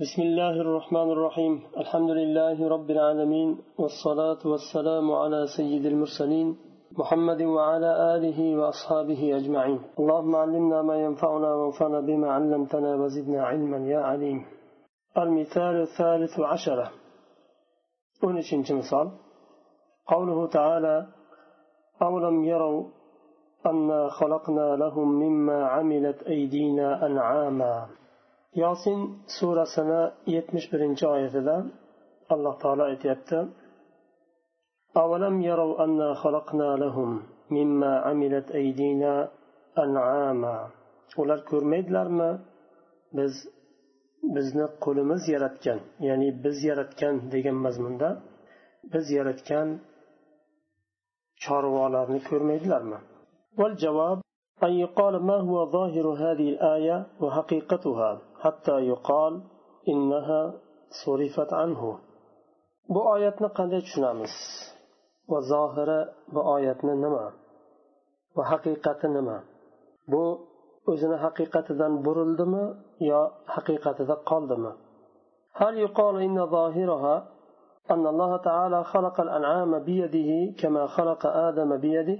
بسم الله الرحمن الرحيم الحمد لله رب العالمين والصلاة والسلام على سيد المرسلين محمد وعلى آله وأصحابه أجمعين اللهم علمنا ما ينفعنا وانفعنا بما علمتنا وزدنا علما يا عليم المثال الثالث عشرة مثال قوله تعالى أولم يروا أنا خلقنا لهم مما عملت أيدينا أنعاما yosin surasini yetmish birinchi oyatida alloh taolo aytyapti أولم يروا أنا خلقنا لهم مما عملت أيدينا أنعاما ular ko'rmaydilarmi biz bizni qo'limiz yaratgan ya'ni biz yaratgan degan mazmunda biz yaratgan chorvalarni ko'rmaydilarmi والجواب أن يقال ما هو ظاهر هذه الآية وحقيقتها حتى يقال إنها صرفت عنه bu oyatni qanday tushunamiz va zohiri bu oyatni nima va haqiqati nima bu o'zini haqiqatidan burildimi yo haqiqatida qoldimi هل يقال إن ظاهرها أن الله تعالى خلق الأنعام بيده كما خلق آدم بيده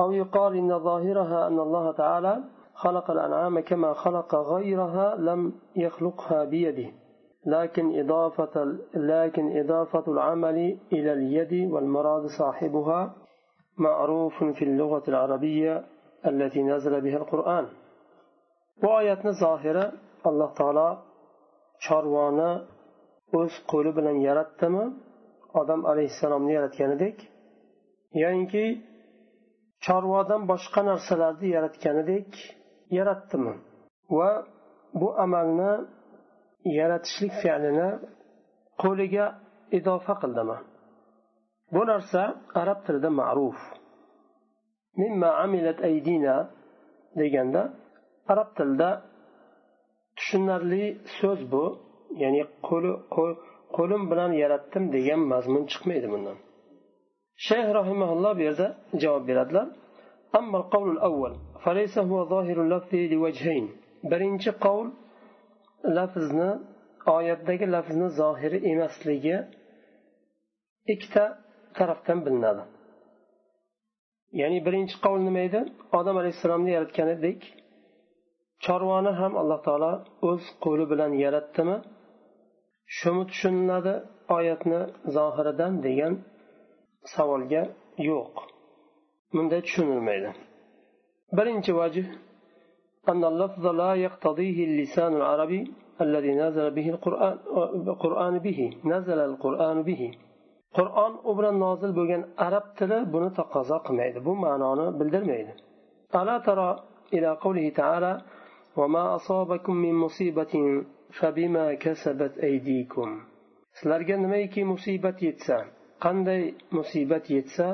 أو يقال إن ظاهرها أن الله تعالى خلق الأنعام كما خلق غيرها لم يخلقها بيده. لكن إضافة لكن إضافة العمل إلى اليد والمراد صاحبها معروف في اللغة العربية التي نزل بها القرآن. وآية ظاهرة الله تعالى chorvoni o'z qo'li bilan yaratdimi? Odam alayhissalomni yaratganidek yoinki chorvadan boshqa narsalarni yaratganidek yaratdimi? Va bu amalni yaratishlik fe'lini qo'liga izofa qildimi? Bu narsa arab tilida ma'ruf. Mimma amilat aydina deganda arab tilida tushunarli so'z bu ya'ni qo'li qo'lim bilan yaratdim degan mazmun chiqmaydi bundan. Shayx rahimaulloh bu yerda javob beradilar. فليس هو ظاهر اللفظ لوجهين birinchi qavl lafzni oyatdagi lafzni zohiri emasligi ikkita tarafdan bilinadi ya'ni birinchi qavl nima edi odam alayhissalomni yaratganidek chorvani ham alloh taolo o'z qo'li bilan yaratdimi shumi tushuniladi oyatni zohiridan degan savolga yo'q bunday tushunilmaydi birinchi vajh أن اللفظ لا يقتضيه اللسان العربي الذي نزل به القرآن القرآن به نزل القرآن به قرآن أبرا نازل بوغن عرب تلا بنا تقاضى قميد بو معنانا بالدرميد ألا ترى إلى قوله تعالى وما أصابكم من مصيبة فبما كسبت أيديكم sizlarga nimaiki musibat yetsa qanday musibat yetsa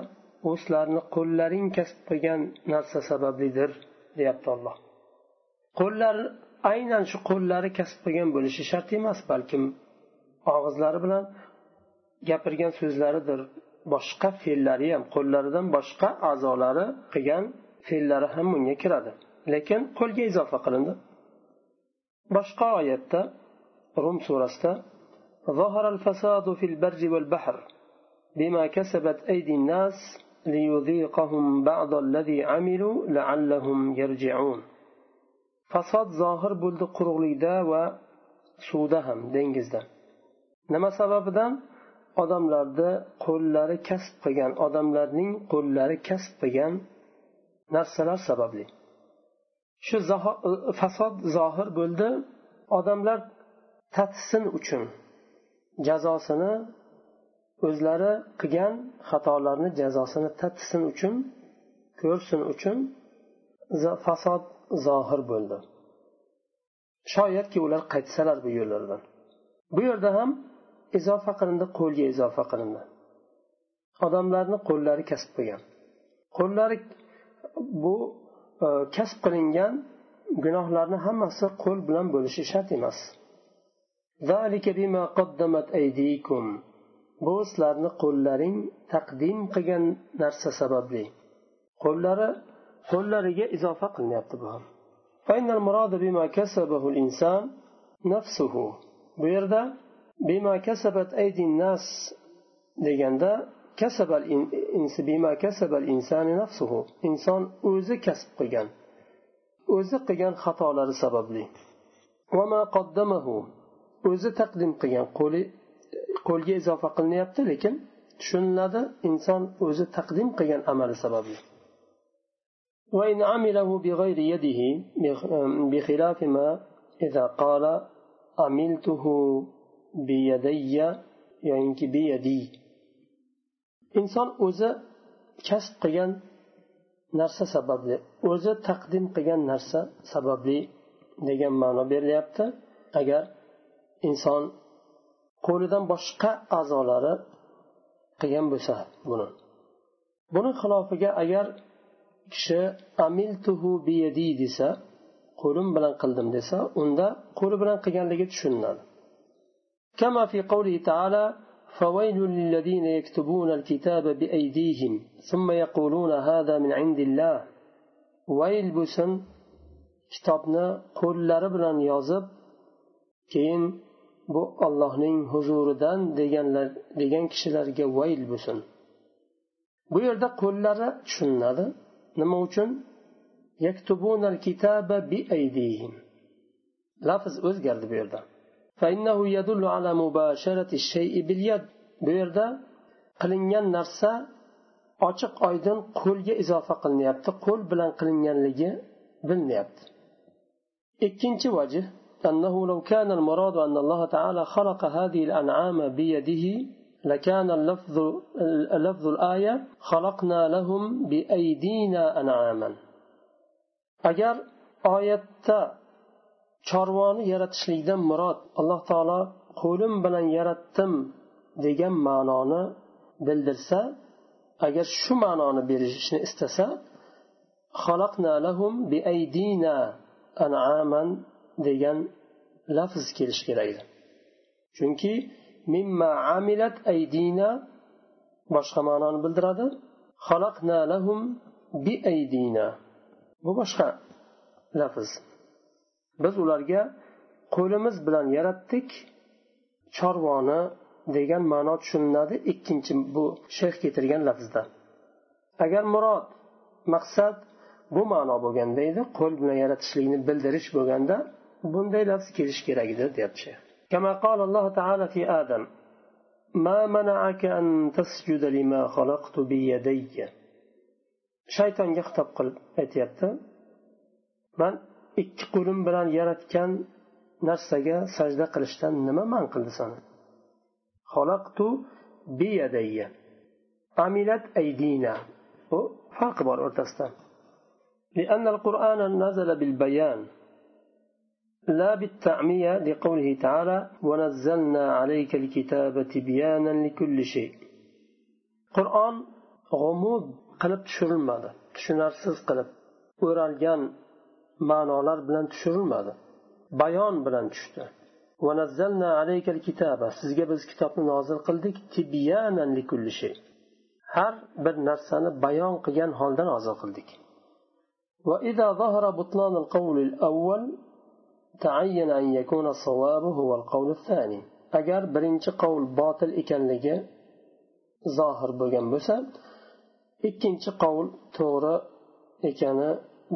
u sizlarni qo'llaring kasb qilgan narsa sabablidir deyapti alloh qo'llar aynan shu qo'llari kasb qilgan bo'lishi shart emas balkim og'izlari bilan gapirgan so'zlaridir boshqa fe'llari ham qo'llaridan boshqa a'zolari qilgan fe'llari ham bunga kiradi lekin qo'lga izofa qilindi boshqa oyatda rum surasida ظهر الفساد في البر والبحر بما كسبت أيدي الناس ليذيقهم بعض الذي عملوا لعلهم يرجعون fasod zohir bo'ldi quruqlikda va suvda ham dengizda nima sababidan odamlarni qo'llari kasb qilgan odamlarning qo'llari kasb qilgan narsalar sababli shu fasod zohir bo'ldi odamlar tatsin uchun jazosini o'zlari qilgan xatolarni jazosini tatsin uchun ko'rsin uchun fasod zohir bo'ldi. Shoyatki ular qaytsalar bu yo'llardan. Bu yerda ham izofa qilindi qo'lga izofa qilindi. Odamlarni qo'llari kasb qilgan. Qo'llari bu e, kasb qilingan gunohlarni hammasi qo'l bilan bo'lishi shart emas. bu sizlarni qo'llaring taqdim qilgan narsa sababli. Qo'llari qo'llariga izofa qilinyapti bu nafsuhu. Bu yerda bima kasabat aydin nas deganda kasabal bima kasabal insani nafsuhu. Inson o'zi kasb qilgan o'zi qilgan xatolari sababli. O'zi taqdim qilgan qo'li qo'lga izofa qilinyapti lekin tushuniladi inson o'zi taqdim qilgan amali sababli وإن عمله بغير يده بخلاف ما إذا قال عملته بيدي يعني بيدي inson o'zi kasb qilgan narsa sababli o'zi taqdim qilgan narsa sababli degan ma'no berilyapti agar inson qo'lidan boshqa a'zolari qilgan bo'lsa buni buni xilofiga agar kishi amiltuhu biyadi desa qo'lim bilan qildim desa unda qo'li bilan qilganligi tushuniladi كما في قوله تعالى فويل للذين يكتبون الكتاب بأيديهم ثم يقولون هذا من عند الله ويل بسن kitobni qo'llari bilan yozib keyin bu ollohning huzuridan deganlar degan kishilarga vayl bo'lsin. Bu yerda qo'llari tushuniladi. Nima uchun? Lafz o'zgardi bu yerda. Bu yerda qilingan narsa ochiq oydin qo'lga izofa qilinyapti. Qo'l bilan qilinganligi bilinyapti ikkinchi vajh أنه لو كان المراد أن الله تعالى خلق هذه الأنعام بيده لكان اللفظ لفظ الآية خلقنا لهم بأيدينا أنعاما أجر آية chorvoni yaratishlikdan murod alloh taolo qo'lim bilan yaratdim degan ma'noni bildirsa agar shu ma'noni berishni istasa degan lafz kelishi kerak edi. Chunki mimma amilat aydina boshqa ma'noni bildiradi. Lahum bi aydina bu boshqa lafz. Biz ularga qo'limiz bilan yaratdik chorvoni degan ma'no tushuniladi ikkinchi bu shayx keltirgan lafzda. Agar murod maqsad bu ma'no bo'lganda edi qo'l bilan yaratishlikni bildirish bo'lganda bunday lafz kelishi kerak edi deyapti shayx كما قال الله تعالى في آدم ما منعك أن تسجد لما خلقت بيدي shaytonga xitob qilib aytyapti man ikki qo'lim bilan yaratgan narsaga sajda qilishdan nima man qildi sani xalaqtu biyadayya amilat aydina bu farqi bor o'rtasida لأن القرآن نزل بالبيان لا بالتعمية لقوله تعالى ونزلنا عليك الكتاب تبيانا لكل شيء قرآن غموض qilib tushirilmadi tushunarsiz qilib o'ralgan ma'nolar bilan tushirilmadi bayon bilan tushdi sizga biz kitobni nozil qildik har bir narsani bayon qilgan holda nozil qildik وإذا ظهر بطلان القول الأول تعين أن يكون الصواب هو القول الثاني agar birinchi qavl botil ekanligi zohir bo'lgan bo'lsa ikkinchi qavl to'g'ri ekani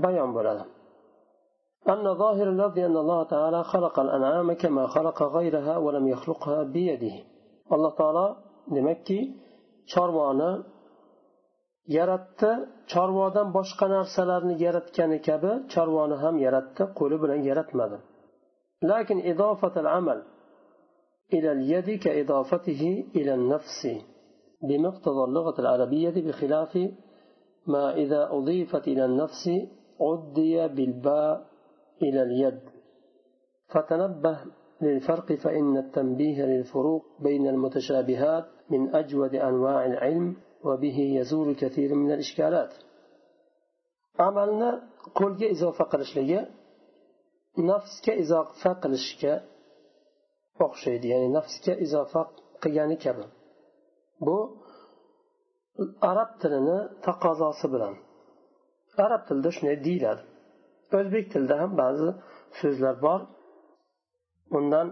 bayon bo'ladi أن ظاهر اللفظ أن الله تعالى خلق الأنعام كما خلق غيرها ولم يخلقها بيده الله تعالى demakki chorvoni yaratdi chorvodan boshqa narsalarni yaratgani kabi chorvoni ham yaratdi qo'li bilan yaratmadi لكن إضافة العمل إلى اليد كإضافته إلى النفس بمقتضى اللغة العربية بخلاف ما إذا أضيفت إلى النفس عدي بالباء إلى اليد. فتنبه للفرق فإن التنبيه للفروق بين المتشابهات من أجود أنواع العلم وبه يزول كثير من الإشكالات. amalni qo'lga izofa qilishligi nafsga izofa qilishga o'xshaydi ya'ni nafsga izofa qilgani kabi. Bu arab tilini taqozosi bilan. Arab tilida shunday deyiladi. O'zbek tilida ham ba'zi so'zlar bor. Undan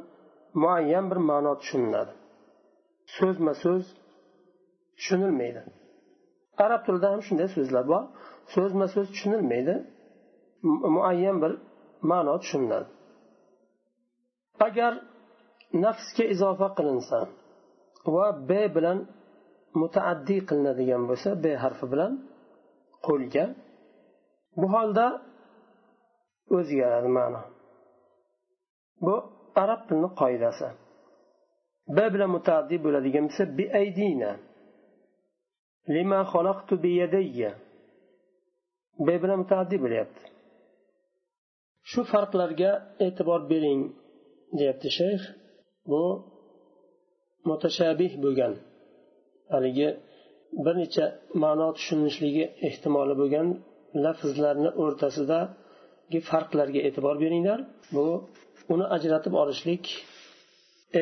muayyan bir ma'no tushuniladi. So'zma so'z tushunilmaydi. Arab tilida ham shunday so'zlar bor. So'zma so'z tushunilmaydi. Muayyan bir ma'no tushuniladi agar nafsga izofa qilinsa va b bilan mutaaddiy qilinadigan bo'lsa b harfi bilan qo'lga bu holda o'zgaradi ma'no. Bu arab tilini qoidasi. B bilan mutaaddiy bo'ladigan bo'lsa bi aydina lima xalaqtu bi yadayya. B bilan mutaaddiy bo'lyapti. shu farqlarga e'tibor bering deyapti shayx bu mutashabih bo'lgan haligi bir necha ma'no tushunishligi ehtimoli bo'lgan lafzlarni o'rtasidagi farqlarga e'tibor beringlar bu uni ajratib olishlik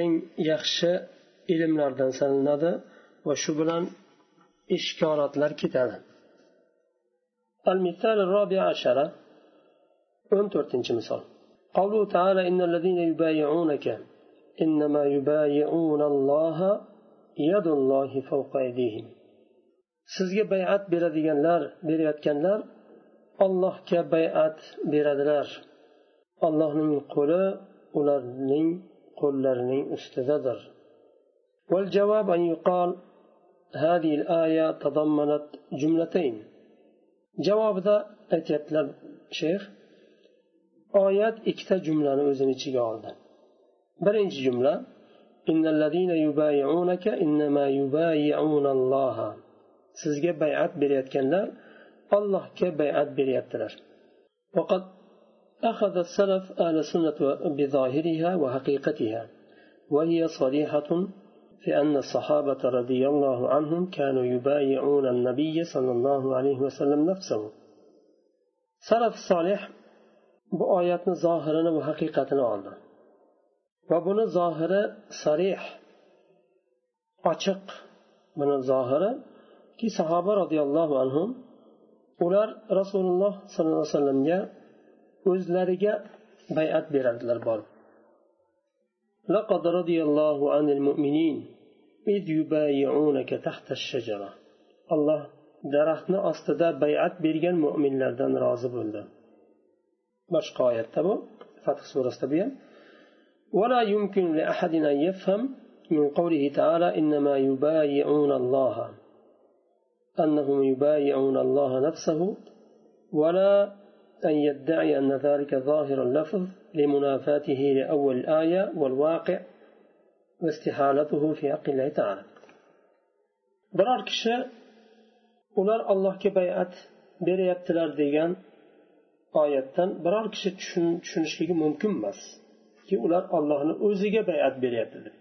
eng yaxshi ilmlardan sanaladi va shu bilan ishkorotlar ketadi المثال الرابع عشر 14 مثال قوله تعالى إن الذين يبايعونك إنما يبايعون الله يد الله فوق أيديهم sizga bay'at beradiganlar berayotganlar allohga bay'at beradilar allohning qo'li ularning qo'llarining ustidadir والجواب أن يقال هذه الآية تضمنت جملتين جواب ذا aytyaptilar shayx oyat ikkita jumlani o'zini ichiga oldi. Birinchi jumla sizga bay'at berayotganlar allohga bay'at beryaptilar. وقد أخذ السلف أهل السنة بظاهرها وحقيقتها وهي صريحة في أن الصحابة رضي الله عنهم كانوا يبايعون النبي صلى الله عليه وسلم نفسه سلف الصالح bu oyatni zohirini va haqiqatini oldi va buni zohiri sarih ochiq buni zohiri ki sahoba roziyallohu anhu ular rasululloh sollallohu alayhi vasallamga o'zlariga bay'at berardilar borib لقد رضي الله عن المؤمنين إذ يبايعونك تحت الشجرة الله daraxtni ostida bay'at bergan mo'minlardan rozi bo'ldi Boshqa oyatda bu fath surasida bu ham ولا يمكن لأحد أن يفهم من قوله تعالى إنما يبايعون الله أنهم يبايعون الله نفسه ولا أن يدعي أن ذلك ظاهر اللفظ لمنافاته لأول الآية والواقع واستحالته في حق الله تعالى. biror kishi ular allohga bay'at beryaptilar degan oyatdan biror kishi tushunishligi mumkin emas. Ki ular ollohni o'ziga bay'at beryapti. Deb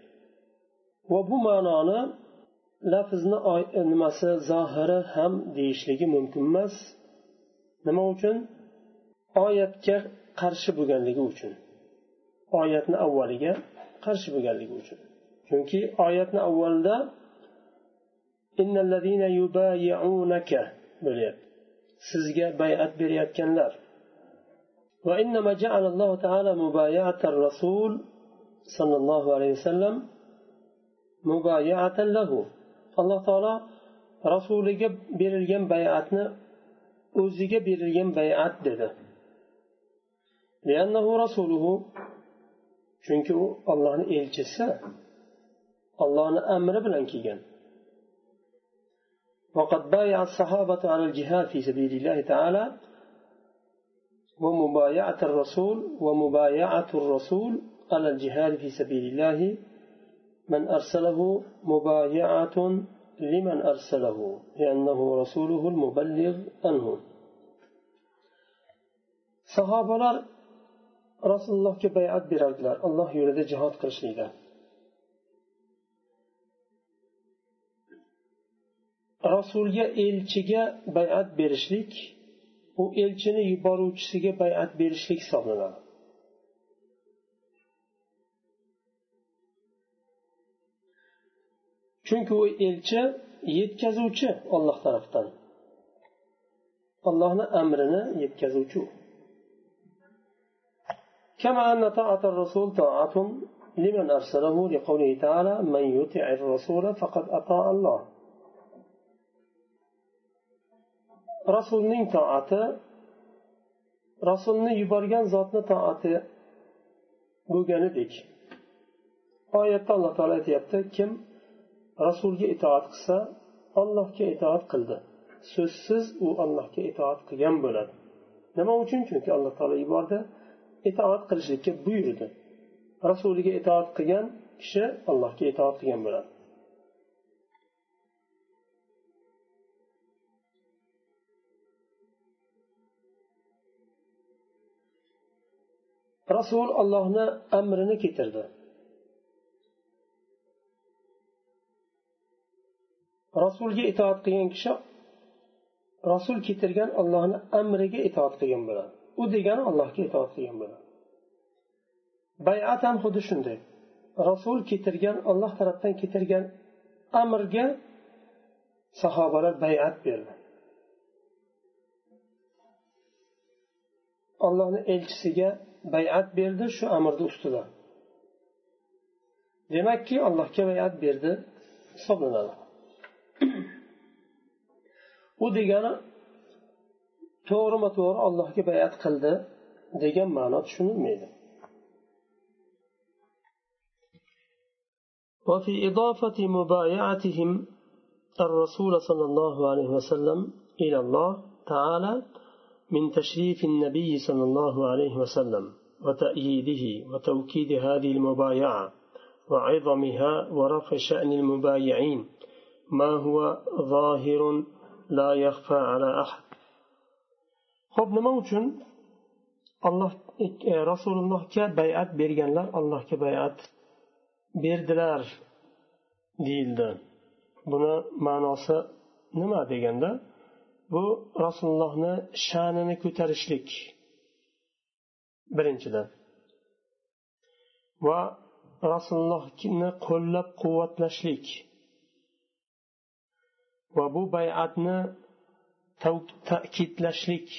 va bu ma'noni lafzni e, nimasi zohiri ham deyishligi mumkin emas. Nima uchun? Oyatga qarshi bo'lganligi uchun. Oyatni avvaliga qarshi bo'lganligi uchun. Chunki oyatni avvalida bo'lyapti. Sizga bay'at berayotganlar. وإنما جعل الله تعالى مبايعة الرسول صلى الله عليه وسلم مبايعة له. الله تعالى rasuliga berilgan bay'atni o'ziga berilgan bay'at dedi chunki u ollohni elchisi ollohni amri وقد بايع الصحابة على الجهاد في سبيل الله تعالى ومبايعة الرسول ومبايعة الرسول على الجهاد في سبيل الله من أرسله مبايعة لمن أرسله لأنه رسوله المبلغ عنه. صحابة رسول الله كبيعة برجل الله يريد جهاد كرشيدا رسول يا إلتشيجا بيعة برشليك u elchini yuboruvchisiga bay'at berishlik hisoblanadi chunki u elchi yetkazuvchi olloh tarafdan allohni amrini yetkazuvchi كما أن طاعة الرسول طاعة لمن أرسله لقوله تعالى من يطع الرسول فقد أطاع الله rasulning toati rasulni yuborgan zotni toati bo'lganidek oyatda alloh taolo aytyapti kim rasulga itoat qilsa ollohga itoat qildi. So'zsiz u allohga itoat qilgan bo'ladi. Nima uchun? Chunki alloh taolo yubordi itoat qilishlikka buyurdi. Rasuliga itoat qilgan kishi allohga itoat qilgan bo'ladi. Rasul allohni amrini keltirdi. Rasulga itoat qilgan kishi rasul keltirgan ollohni amriga itoat qilgan bo'ladi. U degani allohga itoat qilgan bo'ladi. Bayat ham xuddi shunday. Rasul keltirgan olloh tarafdan keltirgan amrga sahobalar bayat berdi. Ollohni elchisiga bayat berdi shu amrni ustida demakki allohga bayat berdi hisoblanadi u degani to'g'rima to'g'ri allohga bayat qildi degan ma'no tushunilmaydi وفي إضافة مبايعتهم الرسول صلى الله عليه وسلم إلى الله تعالى من تشريف النبي صلى الله عليه وسلم وتأييده وتوكيد هذه المبايعة وعظمها ورفع شأن المبايعين ما هو ظاهر لا يخفى على أحد خب nima uchun alloh rasulullohga bayat berganlar allohga bayat berdilar deyildi buni ma'nosi nima deganda bu rasulullohni sha'nini ko'tarishlik birinchidan. Va rasulullohni qo'llab quvvatlashlik va bu bay'atni ta'kidlashlik.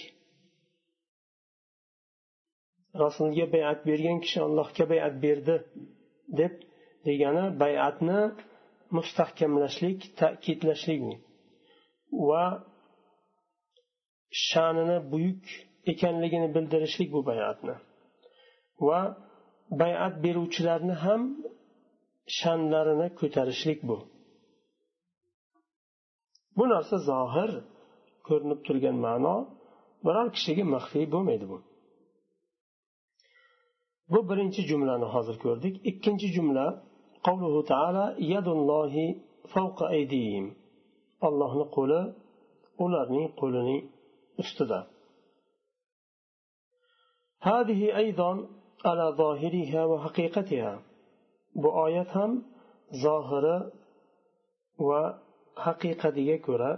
Rasulga bay'at bergan kishi allohga bay'at berdi deb degani bay'atni mustahkamlashlik ta'kidlashlik. Va sha'nini buyuk ekanligini bildirishlik bu bay'atni. Va bay'at beruvchilarni ham sha'nlarini ko'tarishlik bu. Bu narsa zohir ko'rinib turgan ma'no biror kishiga maxfiy bo'lmaydi bu. Bu birinchi jumlani hozir ko'rdik. Ikkinchi jumla qavluhu taala yadullohi favqa aydihim. Allohni qo'li ularning qo'lining ustida. هذه أيضا على ظاهرها وحقيقتها ham zohiri va haqiqatiga ko'ra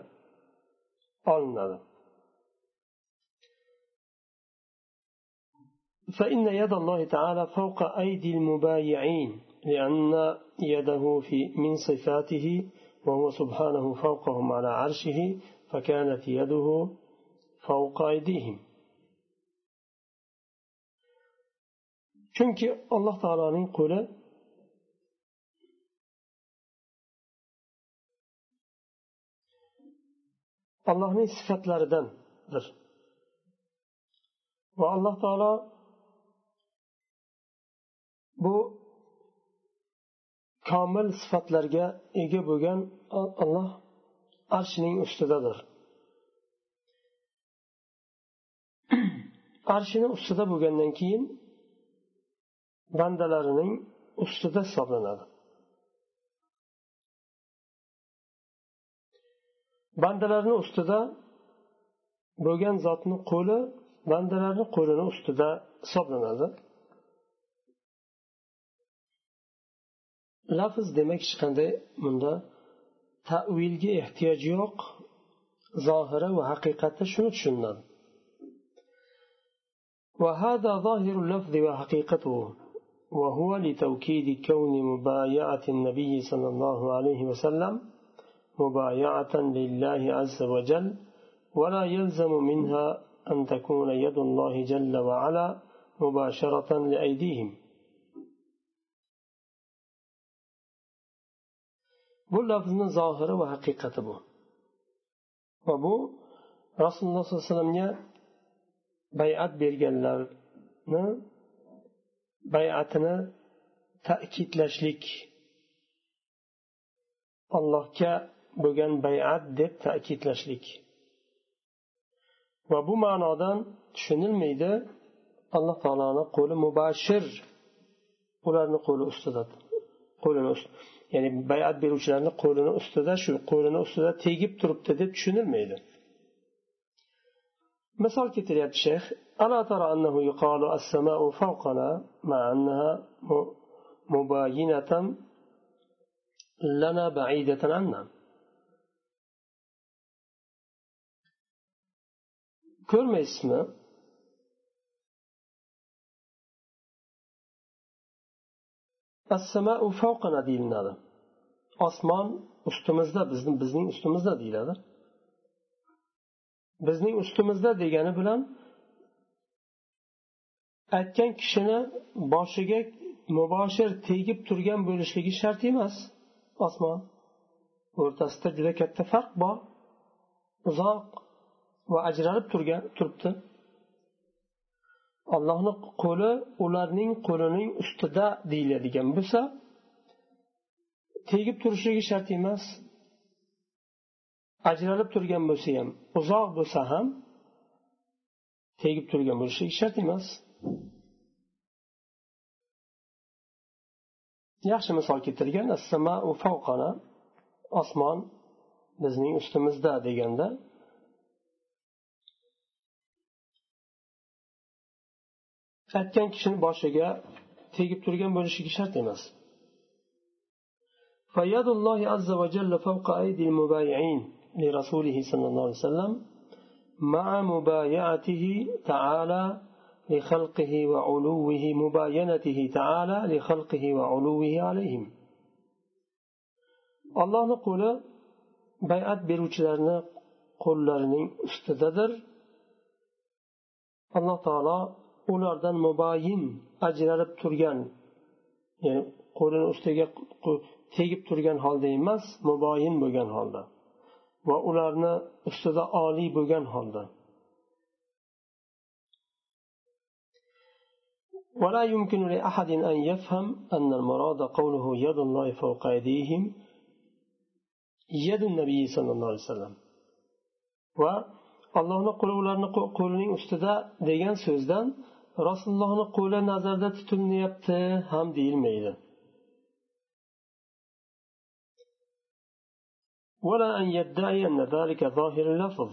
olinadi فإن يد الله تعالى فوق أيدي المبايعين لأن يده في من صفاته وهو سبحانه فوقهم على عرشه فكانت يده فوق أيديهم. Chunki alloh taoloning qo'li allohning sifatlaridandir. Va alloh taolo bu komil sifatlarga ega bo'lgan alloh arshining ustidadir arshini ustida bo'lgandan keyin bandalarining ustida hisoblanadi bandalarni ustida bo'lgan zotni qo'li bandalarni qo'lini ustida hisoblanadi lafz demak hech qanday bunda tavilga ehtiyoj yo'q zohiri va haqiqati shuni tushuniladi وهذا ظاهر اللفظ وحقيقته وهو لتوكيد كون مبايعة النبي صلى الله عليه وسلم مبايعة لله عز وجل ولا يلزم منها أن تكون يد الله جل وعلا مباشرة لأيديهم. bu lafzni zohiri va haqiqati bu va bu rasululloh sollallohu alayhi vasallamga bayat berganlarni bayatini ta'kidlashlik. Allohga bo'lgan bayat deb ta'kidlashlik. Va bu ma'nodan tushunilmaydi alloh taoloni qo'li mubashir ularni qo'li ustida qo'lini ya'ni bayat beruvchilarni qo'lini ustida shu qo'lini ustida tegib turibdi deb tushunilmaydi. misol keltiryapti shayx ألا ترى أنه يقال السماء فوقنا مع أنها مباينة لنا بعيدة عنا ko'rmaysizmi assamau fawqana deyiladi osmon ustimizda bizni bizning ustimizda deyiladi Bizning ustimizda degani bilan aytgan kishini boshiga muboshir tegib turgan bo'lishligi shart emas. Osmon o'rtasida juda katta farq bor. Uzoq va ajralib turgan turibdi. Allohni qo'li ularning qo'lining ustida deyiladigan bo'lsa tegib turishligi shart emas. ajralib turgan bo'lsa ham uzoq bo'lsa ham tegib turgan bo'lishligi shart emas yaxshi misol keltirgan osmon bizning ustimizda deganda aytgan kishini boshiga tegib turgan bo'lishligi shart emas فيد الله عز وجل فوق أيدي المبايعين لرسوله صلى الله عليه وسلم مع مبايعته تعالى لخلقه وعلوه مباينته تعالى لخلقه وعلوه عليهم allohni qo'li bayat beruvchilarni qo'llarining ustidadir alloh taolo ulardan muboyin ajralib turgan ya'ni qo'lini ustiga tegib turgan holda emas muboyin bo'lgan holda va ularni ustida oliy bo'lgan holda ولا يمكن لأحد أن يفهم أن المراد قوله يد الله فوق أيديهم يد النبي صلى الله عليه وسلم allohni qo'li ularni qo'lining ustida degan so'zdan rasulullohni qo'li nazarda tutilyapti ham deyilmaydi ولا أن يدعي أن ذلك ظاهر اللفظ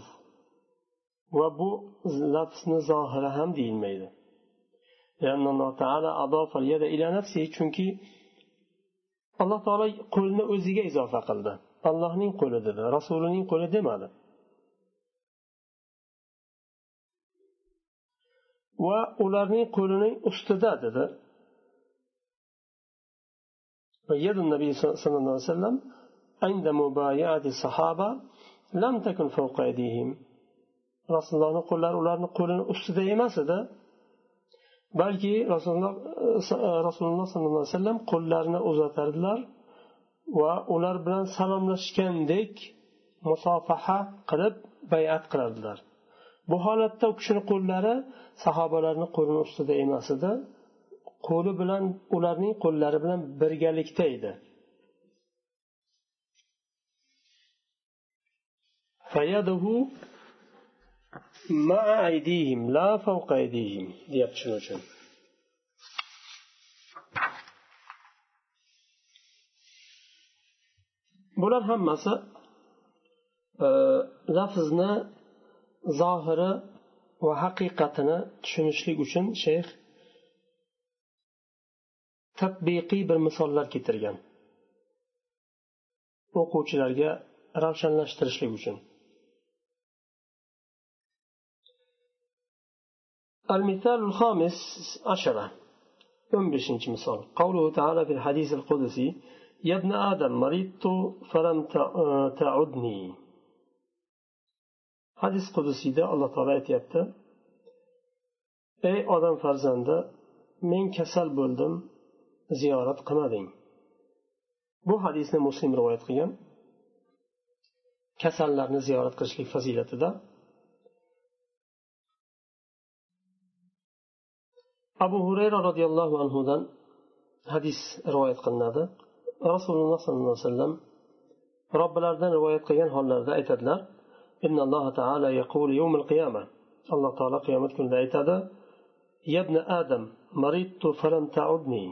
وبو لفظ ظاهر هم deyilmaydi لأن الله تعالى أضاف اليد إلى نفسه chunki alloh taolo qo'lni o'ziga izofa qildi allohning qo'li dedi rasulining qo'li demadi va ularning qo'lining ustida dedi يد النبي صلى الله عليه وسلم عند مبايعة الصحابة لم تكن فوق أيديهم rasulullohni qo'llari ularni qo'lini ustida emas edi balki rasululloh rasululloh sollallohu alayhi vasallam qo'llarini uzatardilar va ular bilan salomlashgandek musofaha qilib bayat qilardilar bu holatda u kishini qo'llari sahobalarni qo'lini ustida emas edi qo'li bilan ularning qo'llari bilan birgalikda edi fayaduhu ma aydihim la favqa aydihim deyapti shuning uchun bular hammasi e, lafzni zohiri va haqiqatini tushunishlik uchun shayx tatbiqiy bir misollar keltirgan o'quvchilarga ravshanlashtirishlik uchun المثال الخامس عشرة أم بشنش مثال قوله تعالى في الحديث القدسي يا ابن آدم مرضت فلم تعدني hadis qudusiyda alloh taolo aytyapti ey odam farzandi men kasal bo'ldim ziyorat qilmading bu hadisni muslim rivoyat qilgan kasallarni ziyorat qilishlik fazilatida abu hurayra roziyallohu anhudan hadis rivoyat qilinadi rasululloh sollallohu alayhi vasallam robbilaridan rivoyat qilgan hollarida aytadilar alloh taolo yaqul yawmil qiyama alloh taolo qiyomat kunida aytadi yabna adam maridtu falam taudni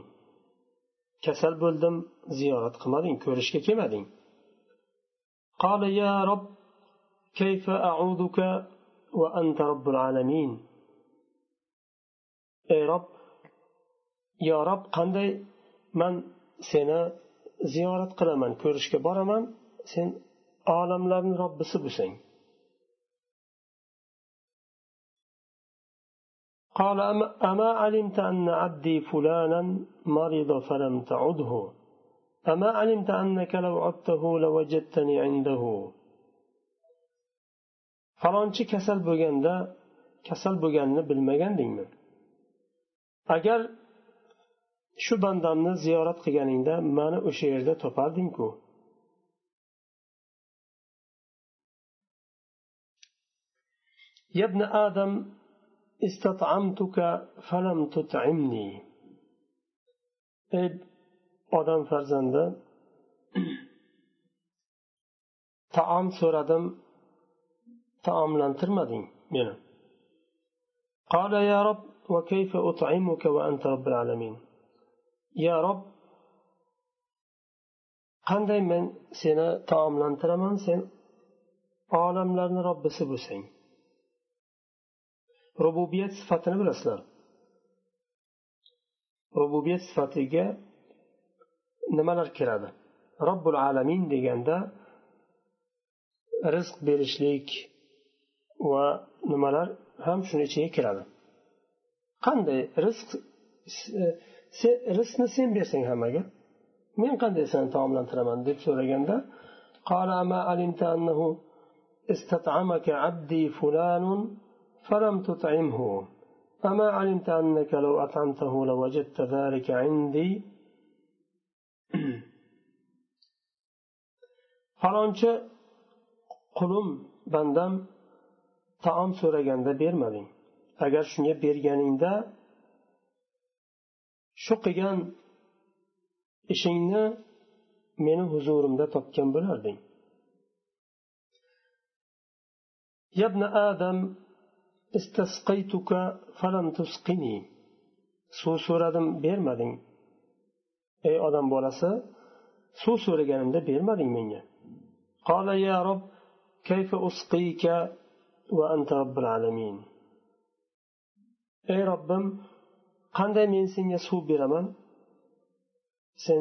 kasal bo'ldim ziyorat qilmading ko'rishga kelmading قال يا رب كيف أعوذك وأنت رب العالمين ey rob yo rob qanday man seni ziyorat qilaman ko'rishga boraman sen olamlarni robbisi bo'lsang قال أما علمت أن عبدي فلانا مرض فلم تعده أما علمت أنك لو عدته لوجدتني عنده falonchi kasal bo'lganda kasal bo'lganini bilmagandingmi agar shu bandamni ziyorat qilganingda mani o'sha yerda topardingku يا ابن آدم استطعمتك فلم تطعمني ey odam farzandi taom so'radim taomlantirmading meni قال يا رب وكيف أطعمك وأنت رب العالمين يا رب qanday men seni taomlantiraman sen olamlarni robbisi bo'lsang rububiyat sifatini bilasizlar rububiyat sifatiga nimalar kiradi robbil alamin deganda rizq berishlik va nimalar ham shuni ichiga kiradi qanday rizq rizqni sen bersang hammaga men qanday seni taomlantiraman deb so'raganda قال أما علمت أنه استطعمك عبدي فلان فلم تطعمه أما علمت أنك لو أطعمته لوجدت ذلك عندي falonchi qulim bandam taom so'raganda bermading agar shunga berganingda shu qilgan ishingni meni huzurimda topgan bo'larding يا ابن آدم استسقيتك فلم تسقني suv so'radim bermading ey odam bolasi suv so'raganimda bermading menga قال يا رب كيف أسقيك وأنت رب العالمين ey robbim qanday men senga suv beraman? Sen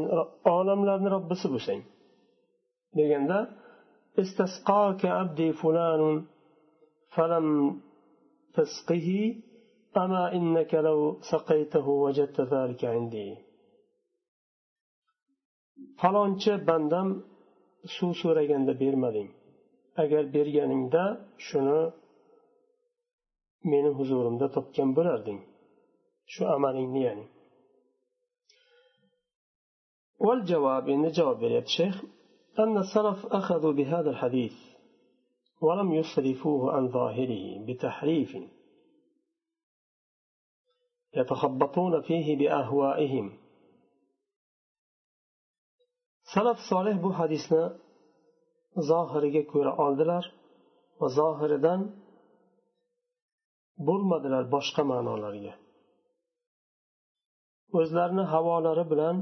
olamlarni robbisi bo'lsang deganda istasqoka abdi fulanun falam tasqihi ama innaka law saqaytahu wajadta zalika indi. Falonchi bandam suv so'raganda bermading. Agar berganingda shuni من meni huzurimda topgan bo'larding. شو amalingni يعني والجواب إن جواب يا شيخ أن السلف أخذوا بهذا الحديث ولم يصرفوه عن ظاهره بتحريف يتخبطون فيه بأهوائهم سلف صالح بو حديثنا ظاهر يكور ألدلر وظاهر دان bo'lmadilar boshqa ma'nolarga o'zlarini havolari bilan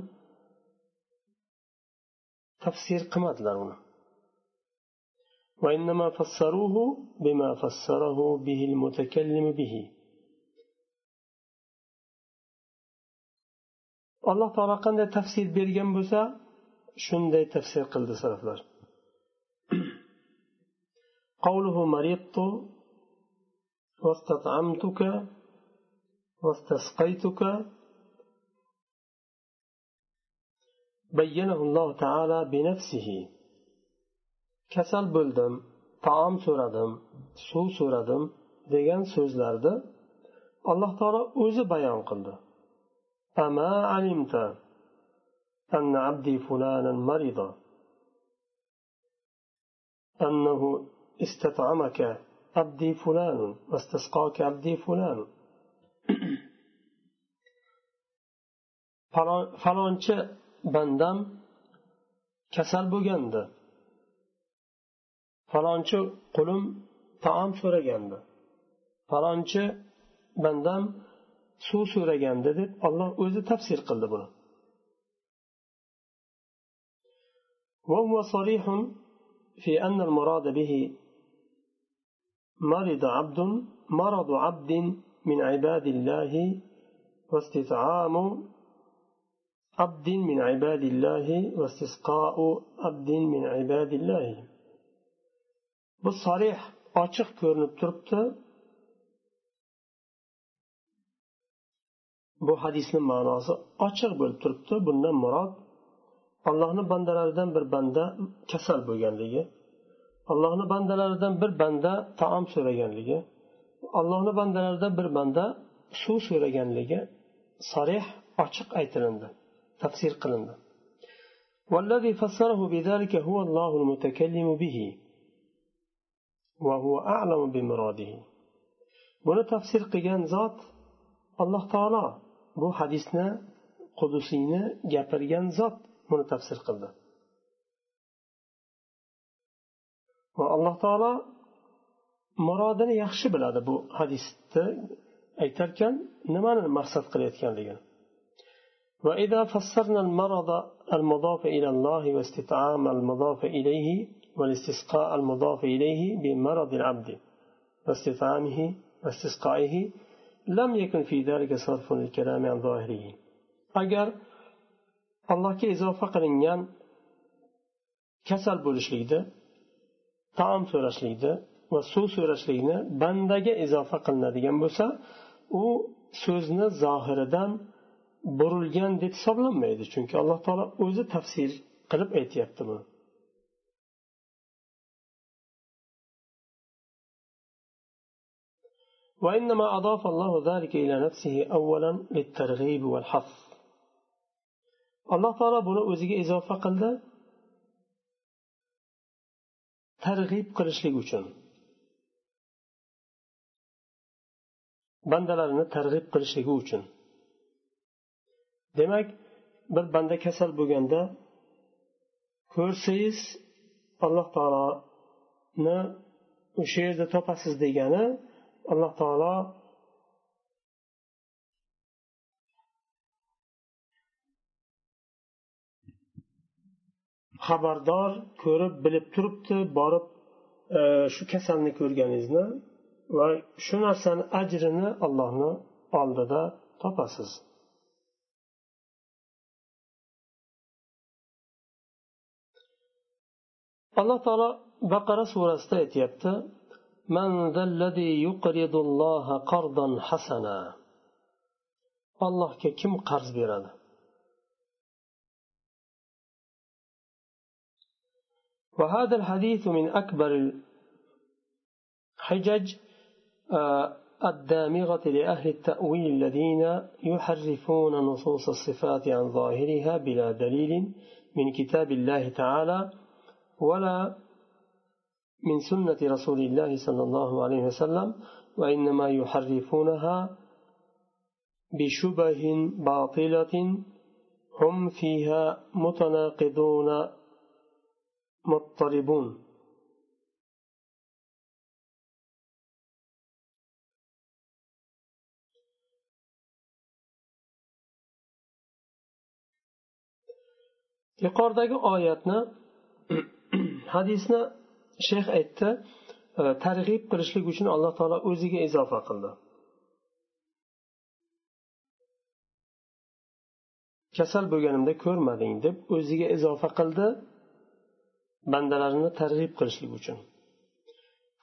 tafsir qilmadilar uni وإنما فسروه بما فسره به المتكلم به alloh taolo qanday tafsir bergan bo'lsa shunday tafsir qildi salaflar قوله مرضت واستطعمتك واستسقيتك بينه الله تعالى بنفسه kasal bo'ldim taom so'radim suv so'radim degan so'zlarni alloh taolo o'zi bayon qildi ama alimta أن عبدي فلانا مرض أنه استطعمك عبدي فلان واستسقاك عبدي فلان falonchi bandam kasal bo'lgandi falonchi qulim taom so'ragandi falonchi bandam suv so'ragandi deb olloh o'zi tafsir qildi buni وهو صريح في أن المراد به مرض عبد مرض عبد من عباد الله واستطعام عبد من عباد الله واستسقاء عبد من عباد الله bu sarih ochiq ko'rinib turibdi bu hadisni ma'nosi ochiq bo'lib turibdi bundan murod allohni bandalaridan bir banda kasal bo'lganligi allohni bandalaridan bir banda taom so'raganligi allohni bandalaridan bir banda suv so'raganligi sarih ochiq aytilindi tafsir qilindi والذي فسره بذلك هو الله المتكلم به وهو أعلم بمراده buni tafsir qilgan zot alloh taolo bu hadisni qudusiyni gapirgan zot buni tafsir qildi Va alloh taolo murodini yaxshi biladi bu hadisni aytarkan nimani maqsad qilayotganligini. وإذا فسرنا المرض المضاف إلى الله واستطعام المضاف إليه والاستسقاء المضاف إليه بمرض العبد واستطعامه واستسقائه لم يكن في ذلك صرف للكلام عن ظاهره أجر allohga izofa qilingan kasal bo'lishlikda taom so'rashlikda va suv so'rashlikni bandaga izofa qilinadigan bo'lsa u so'zni zohiridan burilgan deb hisoblanmaydi chunki alloh taolo o'zi tafsir qilib aytyapti buni وإنما أضاف الله ذلك إلى نفسه أولا للترغيب والحث alloh taolo buni o'ziga izofa qildi Targ'ib qilishlik uchun. Bandalarini targ'ib qilishligi uchun. Demak bir banda kasal bo'lganda ko'rsangiz alloh taoloni o'sha yerda topasiz degani alloh taolo xabardor ko'rib bilib turibdi borib e, shu kasalni ko'rganingizni va shu narsani ajrini allohni oldida topasiz. Alloh taolo baqara surasida aytyapti allohga kim qarz beradi? وهذا الحديث من أكبر الحجج الدامغة لأهل التأويل الذين يحرفون نصوص الصفات عن ظاهرها بلا دليل من كتاب الله تعالى ولا من سنة رسول الله صلى الله عليه وسلم وإنما يحرفونها بشبه باطلة هم فيها متناقضون مضطربون. Yuqoridagi oyatni hadisni shayx aytdi э, targ'ib qilishlik uchun alloh taolo o'ziga izofa qildi. Kasal bo'lganimda ko'rmading deb o'ziga izofa qildi. Bandalarini targ'ib qilishlik uchun.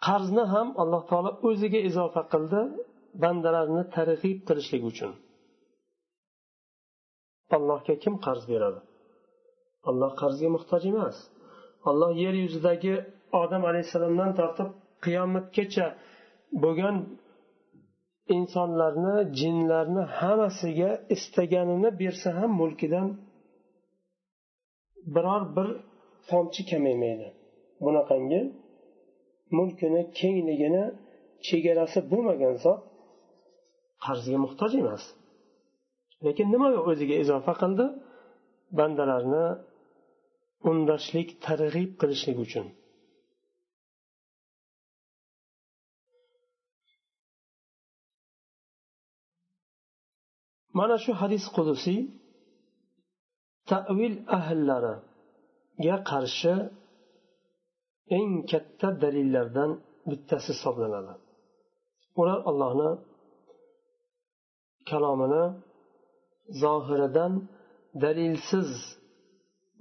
Qarzni ham alloh taolo o'ziga izofa qildi bandalarini targ'ib qilishlik uchun. Allohga kim qarz beradi? Alloh qarzga muhtoj emas. Alloh yer yuzidagi odam alayhissalomdan tortib qiyomatgacha bo'lgan insonlarni jinlarni hammasiga istaganini bersa ham mulkidan biror bir tomchi kamaymaydi. Bunaqangi mulkini kengligini chegarasi bo'lmagan zot qarzga muhtoj emas. Lekin nima o'ziga izofa qildi? Bandalarni undashlik targ'ib qilishlik uchun. Mana shu hadis qudusiy tavil ga qarshi eng katta dalillardan bittasi hisoblanadi. Ular allohni kalomini zohiridan dalilsiz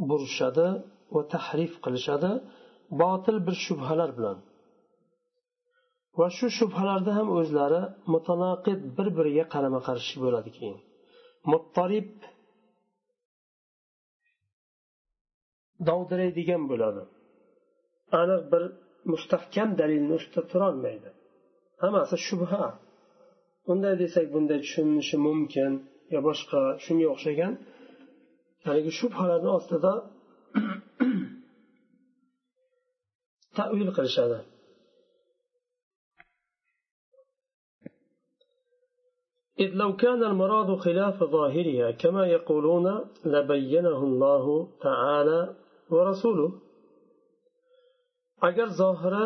burishadi va tahrif qilishadi botil bir shubhalar bilan. Va shu shubhalarda ham o'zlari mutanaqid bir biriga qarama qarshi bo'ladi keyin. Muttarib dovdiraydigan bo'ladi aniq bir mustahkam dalilni ustida turolmaydi hammasi shubha unday desak bunday tushunilishi mumkin yo boshqa shunga o'xshagan haligi shubhalarni ostida tavil qilishadi إذ لو كان المراد خلاف ظاهرها كما يقولون لبينه الله تعالى ورسوله agar zohiri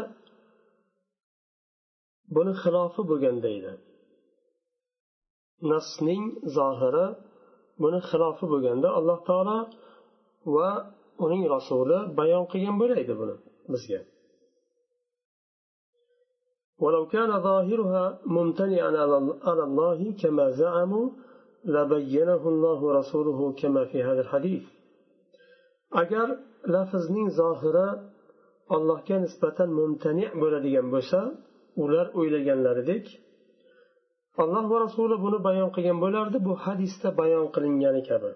buni xilofi bo'lganda edi nasning zohiri buni xilofi bo'lganda alloh taolo va uning rasuli bayon qilgan bo'laydi buni bizga ولو كان ظاهرها ممتنعا على الله كما زعموا لبينه الله ورسوله كما في هذا الحديث agar lafzning zohiri allohga nisbatan mumtani bo'ladigan bo'lsa ular o'ylaganlaridek alloh va rasuli buni bayon qilgan bo'lardi. Bu hadisda bayon qilingani kabi.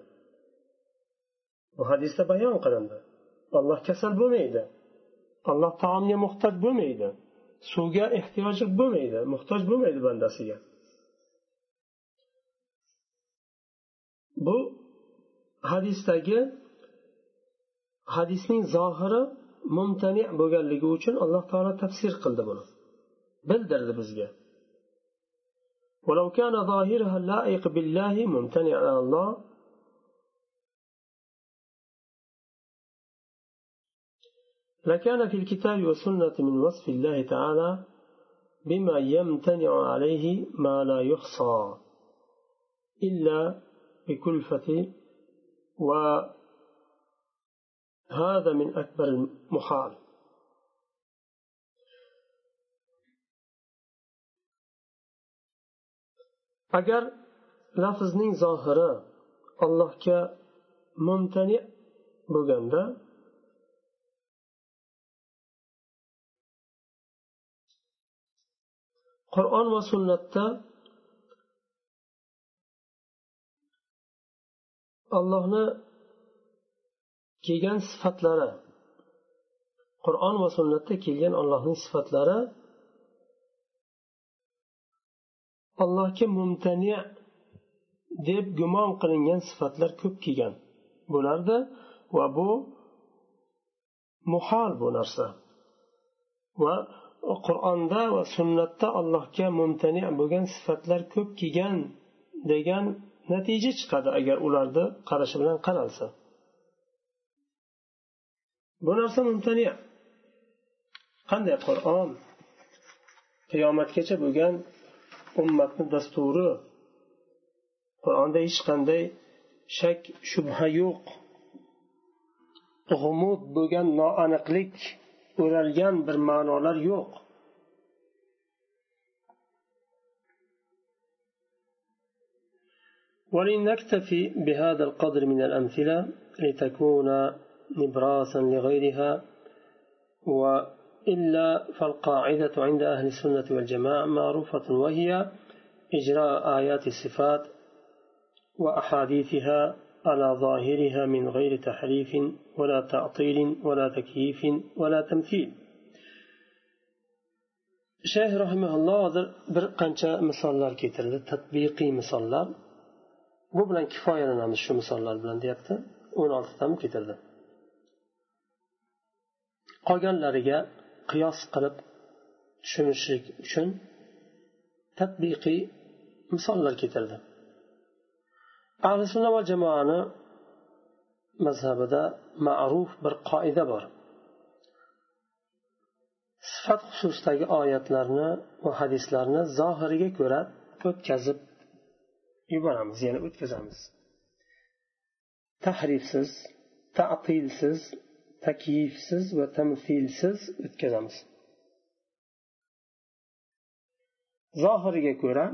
Bu hadisda bayon qilindi. Alloh kasal bo'lmaydi. Alloh taomga muhtoj bo'lmaydi. Suvga ehtiyoji bo'lmaydi. Muhtoj bo'lmaydi bandasiga. Bu hadisdagi hadisning zohiri mumtani bo'lganligi uchun alloh taolo tafsir qildi buni. Bildirdi bizga. لكان في الكتاب والسنة من وصف الله تعالى بما يمتنع عليه ما لا يحصى إلا بكلفة وهذا من أكبر المحال agar lafzning zohiri allohga mumtani bo'lganda qur'on va sunnatda allohni kelgan sifatlari. Qur'on va sunnatda kelgan allohning sifatlari. Allohga mumtani deb gumon qilingan sifatlar ko'p kelgan bo'lardi va bu muhol bu narsa. Va qur'onda va sunnatda allohga mumtani bo'lgan sifatlar ko'p kelgan degan natija chiqadi agar ularni qarashi bilan qaralsa. bu narsa mumtani qanday qur'on qiyomatgacha bo'lgan ummatni dasturi qur'onda hech qanday shak shubha yo'q g'umud bo'lgan noaniqlik o'ralgan bir ma'nolar yo'q ولنكتفي بهذا القدر من الأمثلة لتكون نبراسا لغيرها وإلا فالقاعدة عند أهل السنة والجماعة معروفة وهي إجراء آيات الصفات وأحاديثها على ظاهرها من غير تحريف ولا تعطيل ولا تكييف ولا تمثيل shayx rahimaulloh hozir bir qancha misollar keltirdi tatbiqiy misollar bu bilan kifoyalanamiz shu misollar bilan deyapti o'n oltitami keltirdi qolganlariga qiyos qilib tushunishlik uchun tadbiqiy misollar keltirdi. Ahli sunna va jamoani mazhabida ma'ruf bir qoida bor. Sifat xususidagi oyatlarni va hadislarni zohiriga ko'ra o'tkazib yuboramiz ya'ni o'tkazamiz. Tahrifsiz tatilsiz takyifsiz va tamfilsiz o'tkazamiz. Zohiriga ko'ra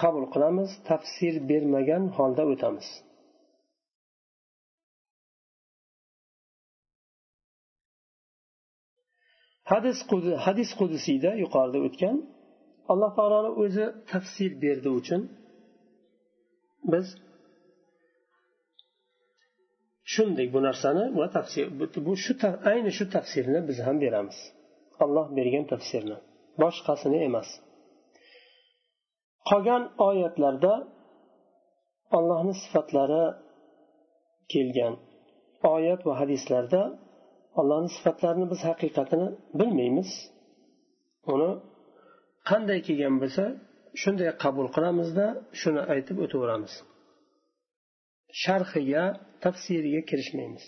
qabul qilamiz tafsir bermagan holda o'tamiz. Hadis hadis qudusiyda yuqorida o'tgan alloh taoloni o'zi tafsir berdi uchun biz shunday bu narsani va tafsir bu shu ayni shu tafsirni biz ham beramiz. Olloh bergan tafsirni. Boshqasini emas. Qolgan oyatlarda allohni sifatlari kelgan. Oyat va hadislarda allohni sifatlarini biz haqiqatini bilmaymiz. Uni qanday kelgan bo'lsa shunday qabul qilamizda shuni aytib o'taveramiz. Sharhiga tafsiriga kirishmaymiz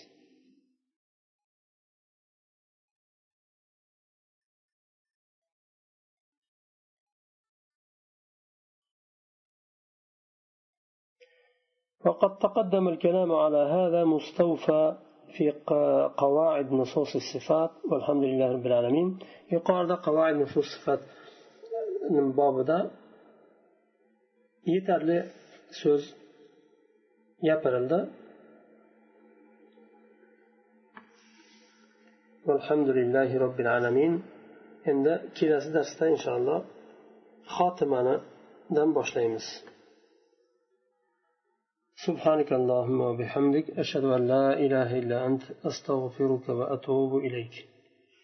وقد تقدم الكلام على هذا مستوفى في قواعد نصوص الصفات والحمد لله رب العالمين يقال قواعد نصوص الصفات من باب ده yetarli so'z gapirildi alhamdulillahi robbil alamin endi kelasi darsda inshaalloh xotimanidan boshlaymiz سبحانك اللهم وبحمدك أشهد أن لا إله إلا أنت أستغفرك وأتوب إليك